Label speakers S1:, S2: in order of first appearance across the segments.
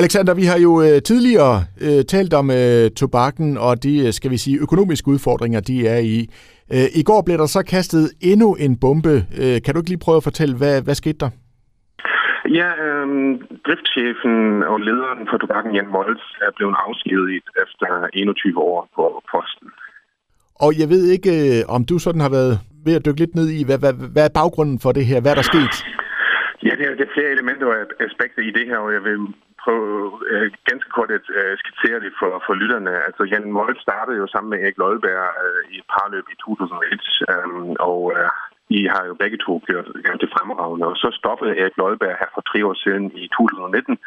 S1: Alexander, vi har jo øh, tidligere øh, talt om øh, tobakken og de, øh, skal vi sige, økonomiske udfordringer, de er i. Øh, I går blev der så kastet endnu en bombe. Øh, kan du ikke lige prøve at fortælle, hvad, hvad skete der?
S2: Ja, øh, driftschefen og lederen for tobakken, Jan Molds, er blevet afskediget efter 21 år på posten.
S1: Og jeg ved ikke, øh, om du sådan har været ved at dykke lidt ned i, hvad, hvad, hvad er baggrunden for det her? Hvad er der sket?
S2: Ja, det er, det er flere elementer og aspekter i det her, og jeg vil prøve øh, ganske kort at øh, skitsere det for, for lytterne. Altså, Jan Mold startede jo sammen med Erik Lodberg øh, i et parløb i 2001, øh, og øh, I har jo begge to gjort ganske øh, fremragende. Og så stoppede Erik Lodberg her for tre år siden i 2019,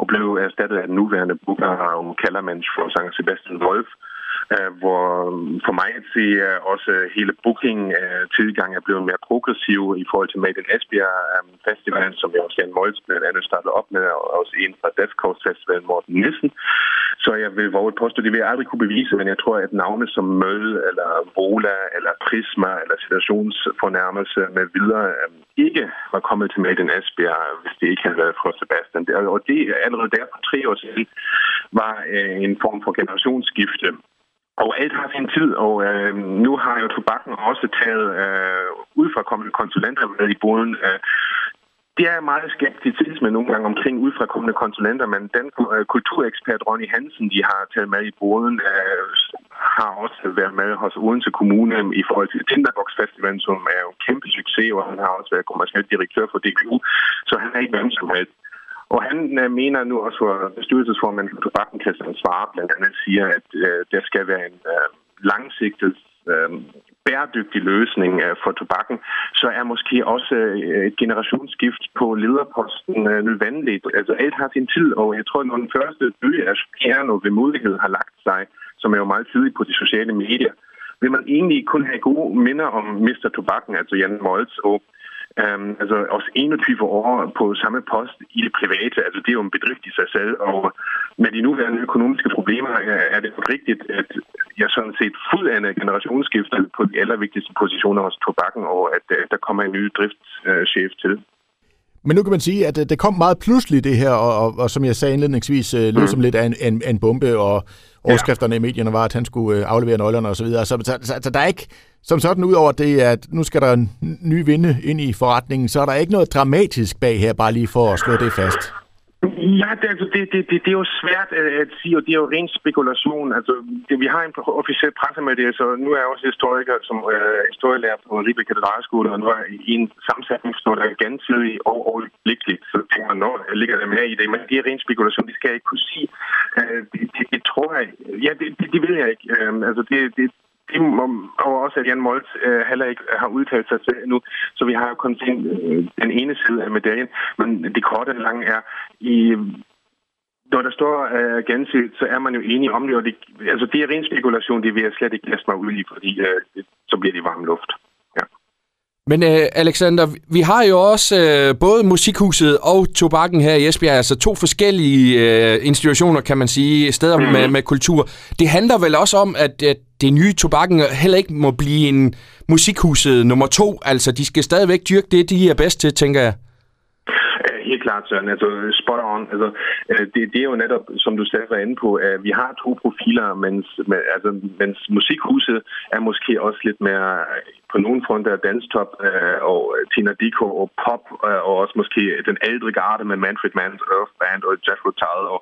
S2: og blev erstattet af den nuværende booker og kaldermands for sanger Sebastian Wolf, øh, Øh, hvor mm, for mig at se også hele booking-tilgang øh, er blevet mere progressiv i forhold til Made in Esbjerg øh, Festival, som jeg også Jan Molds blandt andet startede op med, og også en fra Death Coast Festival, Morten Nissen. Så jeg vil våge et påstå, det vil jeg aldrig kunne bevise, men jeg tror, at navne som Møl, eller Vola, eller Prisma, eller situationsfornærmelse med videre, ikke var kommet til Made in Esbjerg, hvis det ikke havde været for Sebastian. Og det allerede der for tre år siden var en form for generationsskifte og alt har sin tid, og øh, nu har jo tobakken også taget øh, udfrakommende konsulenter med i boden. Øh, det er meget skepticisme nogle gange omkring udfrakommende konsulenter, men den øh, kulturekspert Ronny Hansen, de har taget med i boden, øh, har også været med hos Odense Kommune i forhold til Tinderbox Festivalen, som er jo en kæmpe succes, og han har også været kommersiel direktør for DKU, så han er ikke hvem som helst. Og han øh, mener nu også, at bestyrelsesformanden for tobakken, Christian Svare, blandt andet siger, at øh, der skal være en øh, langsigtet øh, bæredygtig løsning øh, for tobakken, så er måske også øh, et generationsskift på lederposten øh, nødvendigt. Altså alt har sin tid, og jeg tror, at når den første bølge af piano ved mulighed har lagt sig, som er jo meget tidligt på de sociale medier, vil man egentlig kun have gode minder om Mr. Tobakken, altså Jan Moltz, og Um, altså også 21 år på samme post i det private, altså det er jo en bedrift i sig selv, og med de nuværende økonomiske problemer øh, er det rigtigt, at jeg sådan set fuldende generationsskiftet generationsskifte på de allervigtigste positioner hos tobakken, og at øh, der kommer en ny driftschef til.
S1: Men nu kan man sige, at det kom meget pludselig det her, og, og, og som jeg sagde indledningsvis, lød mm. som lidt af en, en, en bombe, og overskrifterne ja. i medierne var, at han skulle aflevere nøglerne osv. Så, så, så, så, så der er ikke som sådan, ud over det, at nu skal der en ny vinde ind i forretningen, så er der ikke noget dramatisk bag her, bare lige for at slå det fast.
S2: Ja, det, altså, det, det, det, det er jo svært øh, at sige, og det er jo ren spekulation. Altså, det, vi har en officiel pressemeddelelse, og nu er jeg også historiker som øh, historielærer på Ribe Katedralskole, og nu er i en sammensætning står der gensidig og øjeblikkeligt. Så tænker man, når ligger der mere i det, men det er ren spekulation, det skal jeg ikke kunne sige. Øh, det, det, det, tror jeg, ja, det, det, det vil jeg ikke. Øh, altså, det, det, det må, og også at Jan Moltz øh, heller ikke har udtalt sig til nu, så vi har jo kun set øh, den ene side af medaljen. Men det korte og lange er, i, når der står øh, gensidigt, så er man jo enig om det, og det, altså det er ren spekulation, det vil jeg slet ikke kaste mig ud i, fordi øh, så bliver det varm luft.
S3: Men uh, Alexander, vi har jo også uh, både Musikhuset og Tobakken her i Esbjerg, altså to forskellige uh, institutioner, kan man sige, steder mm. med, med kultur. Det handler vel også om, at, at det nye Tobakken heller ikke må blive en Musikhuset nummer to. Altså, de skal stadigvæk dyrke det, de er bedst til, tænker jeg
S2: helt klart, Søren. Altså, spot on. Altså, øh, det, det er jo netop, som du selv var inde på, at vi har to profiler, mens, altså, mens musikhuset er måske også lidt mere øh, på nogle fronter danstop øh, og Tina Dico og pop, øh, og også måske den ældre garde med Manfred Mann's Earth Band og Jeff Tull og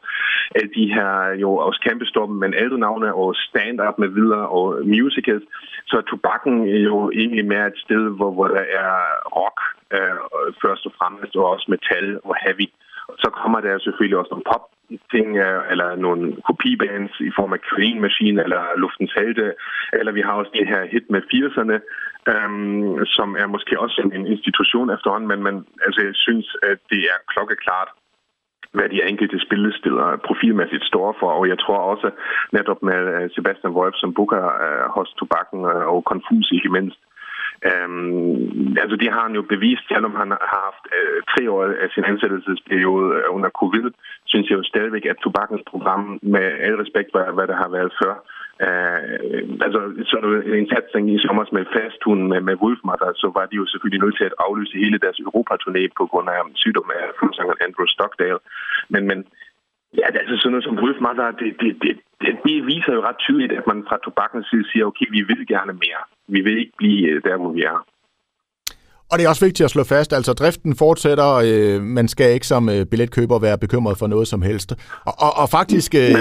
S2: alle de her jo også kæmpe men ældre navne og stand-up med videre og musicals. Så er tobakken jo egentlig mere et sted, hvor, hvor der er rock øh, først og fremmest, og også metal og heavy. Så kommer der selvfølgelig også nogle pop ting, øh, eller nogle kopibands i form af Green Machine eller Luftens Helte, eller vi har også det her hit med 80'erne, øhm, som er måske også en institution efterhånden, men, man, altså, jeg synes, at det er klokkeklart, hvad de enkelte spillesteder profilmæssigt står for, og jeg tror også netop med øh, Sebastian Wolf som booker øh, hos Tobakken og Confus ikke mindst, Øhm, altså det har han jo bevist, selvom han har haft øh, tre år af sin ansættelsesperiode øh, under covid, synes jeg jo stadigvæk, at tobakkens program, med al respekt for, hvad der har været før, øh, altså så en satsning i sommer med fasthunden med, med Wolfmatter, så altså, var de jo selvfølgelig nødt til at aflyse hele deres Europaturné på grund af sygdom af fuldsangeren Andrew Stockdale. Men, men Ja, det er altså sådan noget som Wolfmother, det, det, det, det, det viser jo ret tydeligt, at man fra tobakkens side siger, okay, vi vil gerne mere. Vi vil ikke blive øh, der, hvor vi er.
S1: Og det er også vigtigt at slå fast, altså driften fortsætter, øh, man skal ikke som øh, billetkøber være bekymret for noget som helst. Og, og, og faktisk øh,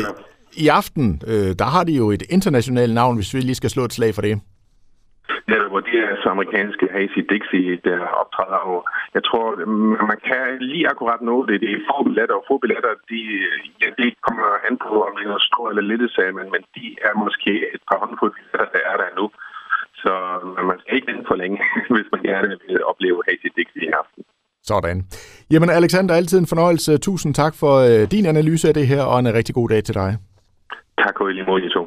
S1: i aften, øh, der har de jo et internationalt navn, hvis vi lige skal slå et slag for det.
S2: Ja, hvor de er så amerikanske Hazy Dixie, der optræder. Og jeg tror, man kan lige akkurat nå det. Det er få billetter, og få billetter, de, ja, det kommer an på, om det er noget stort eller lille sag, men, men de er måske et par håndfulde billetter, der er der nu. Så man skal ikke vente for længe, hvis man gerne vil opleve Hazy Dixie i aften.
S1: Sådan. Jamen Alexander, altid en fornøjelse. Tusind tak for øh, din analyse af det her, og en rigtig god dag til dig.
S2: Tak og i lige måde, I to.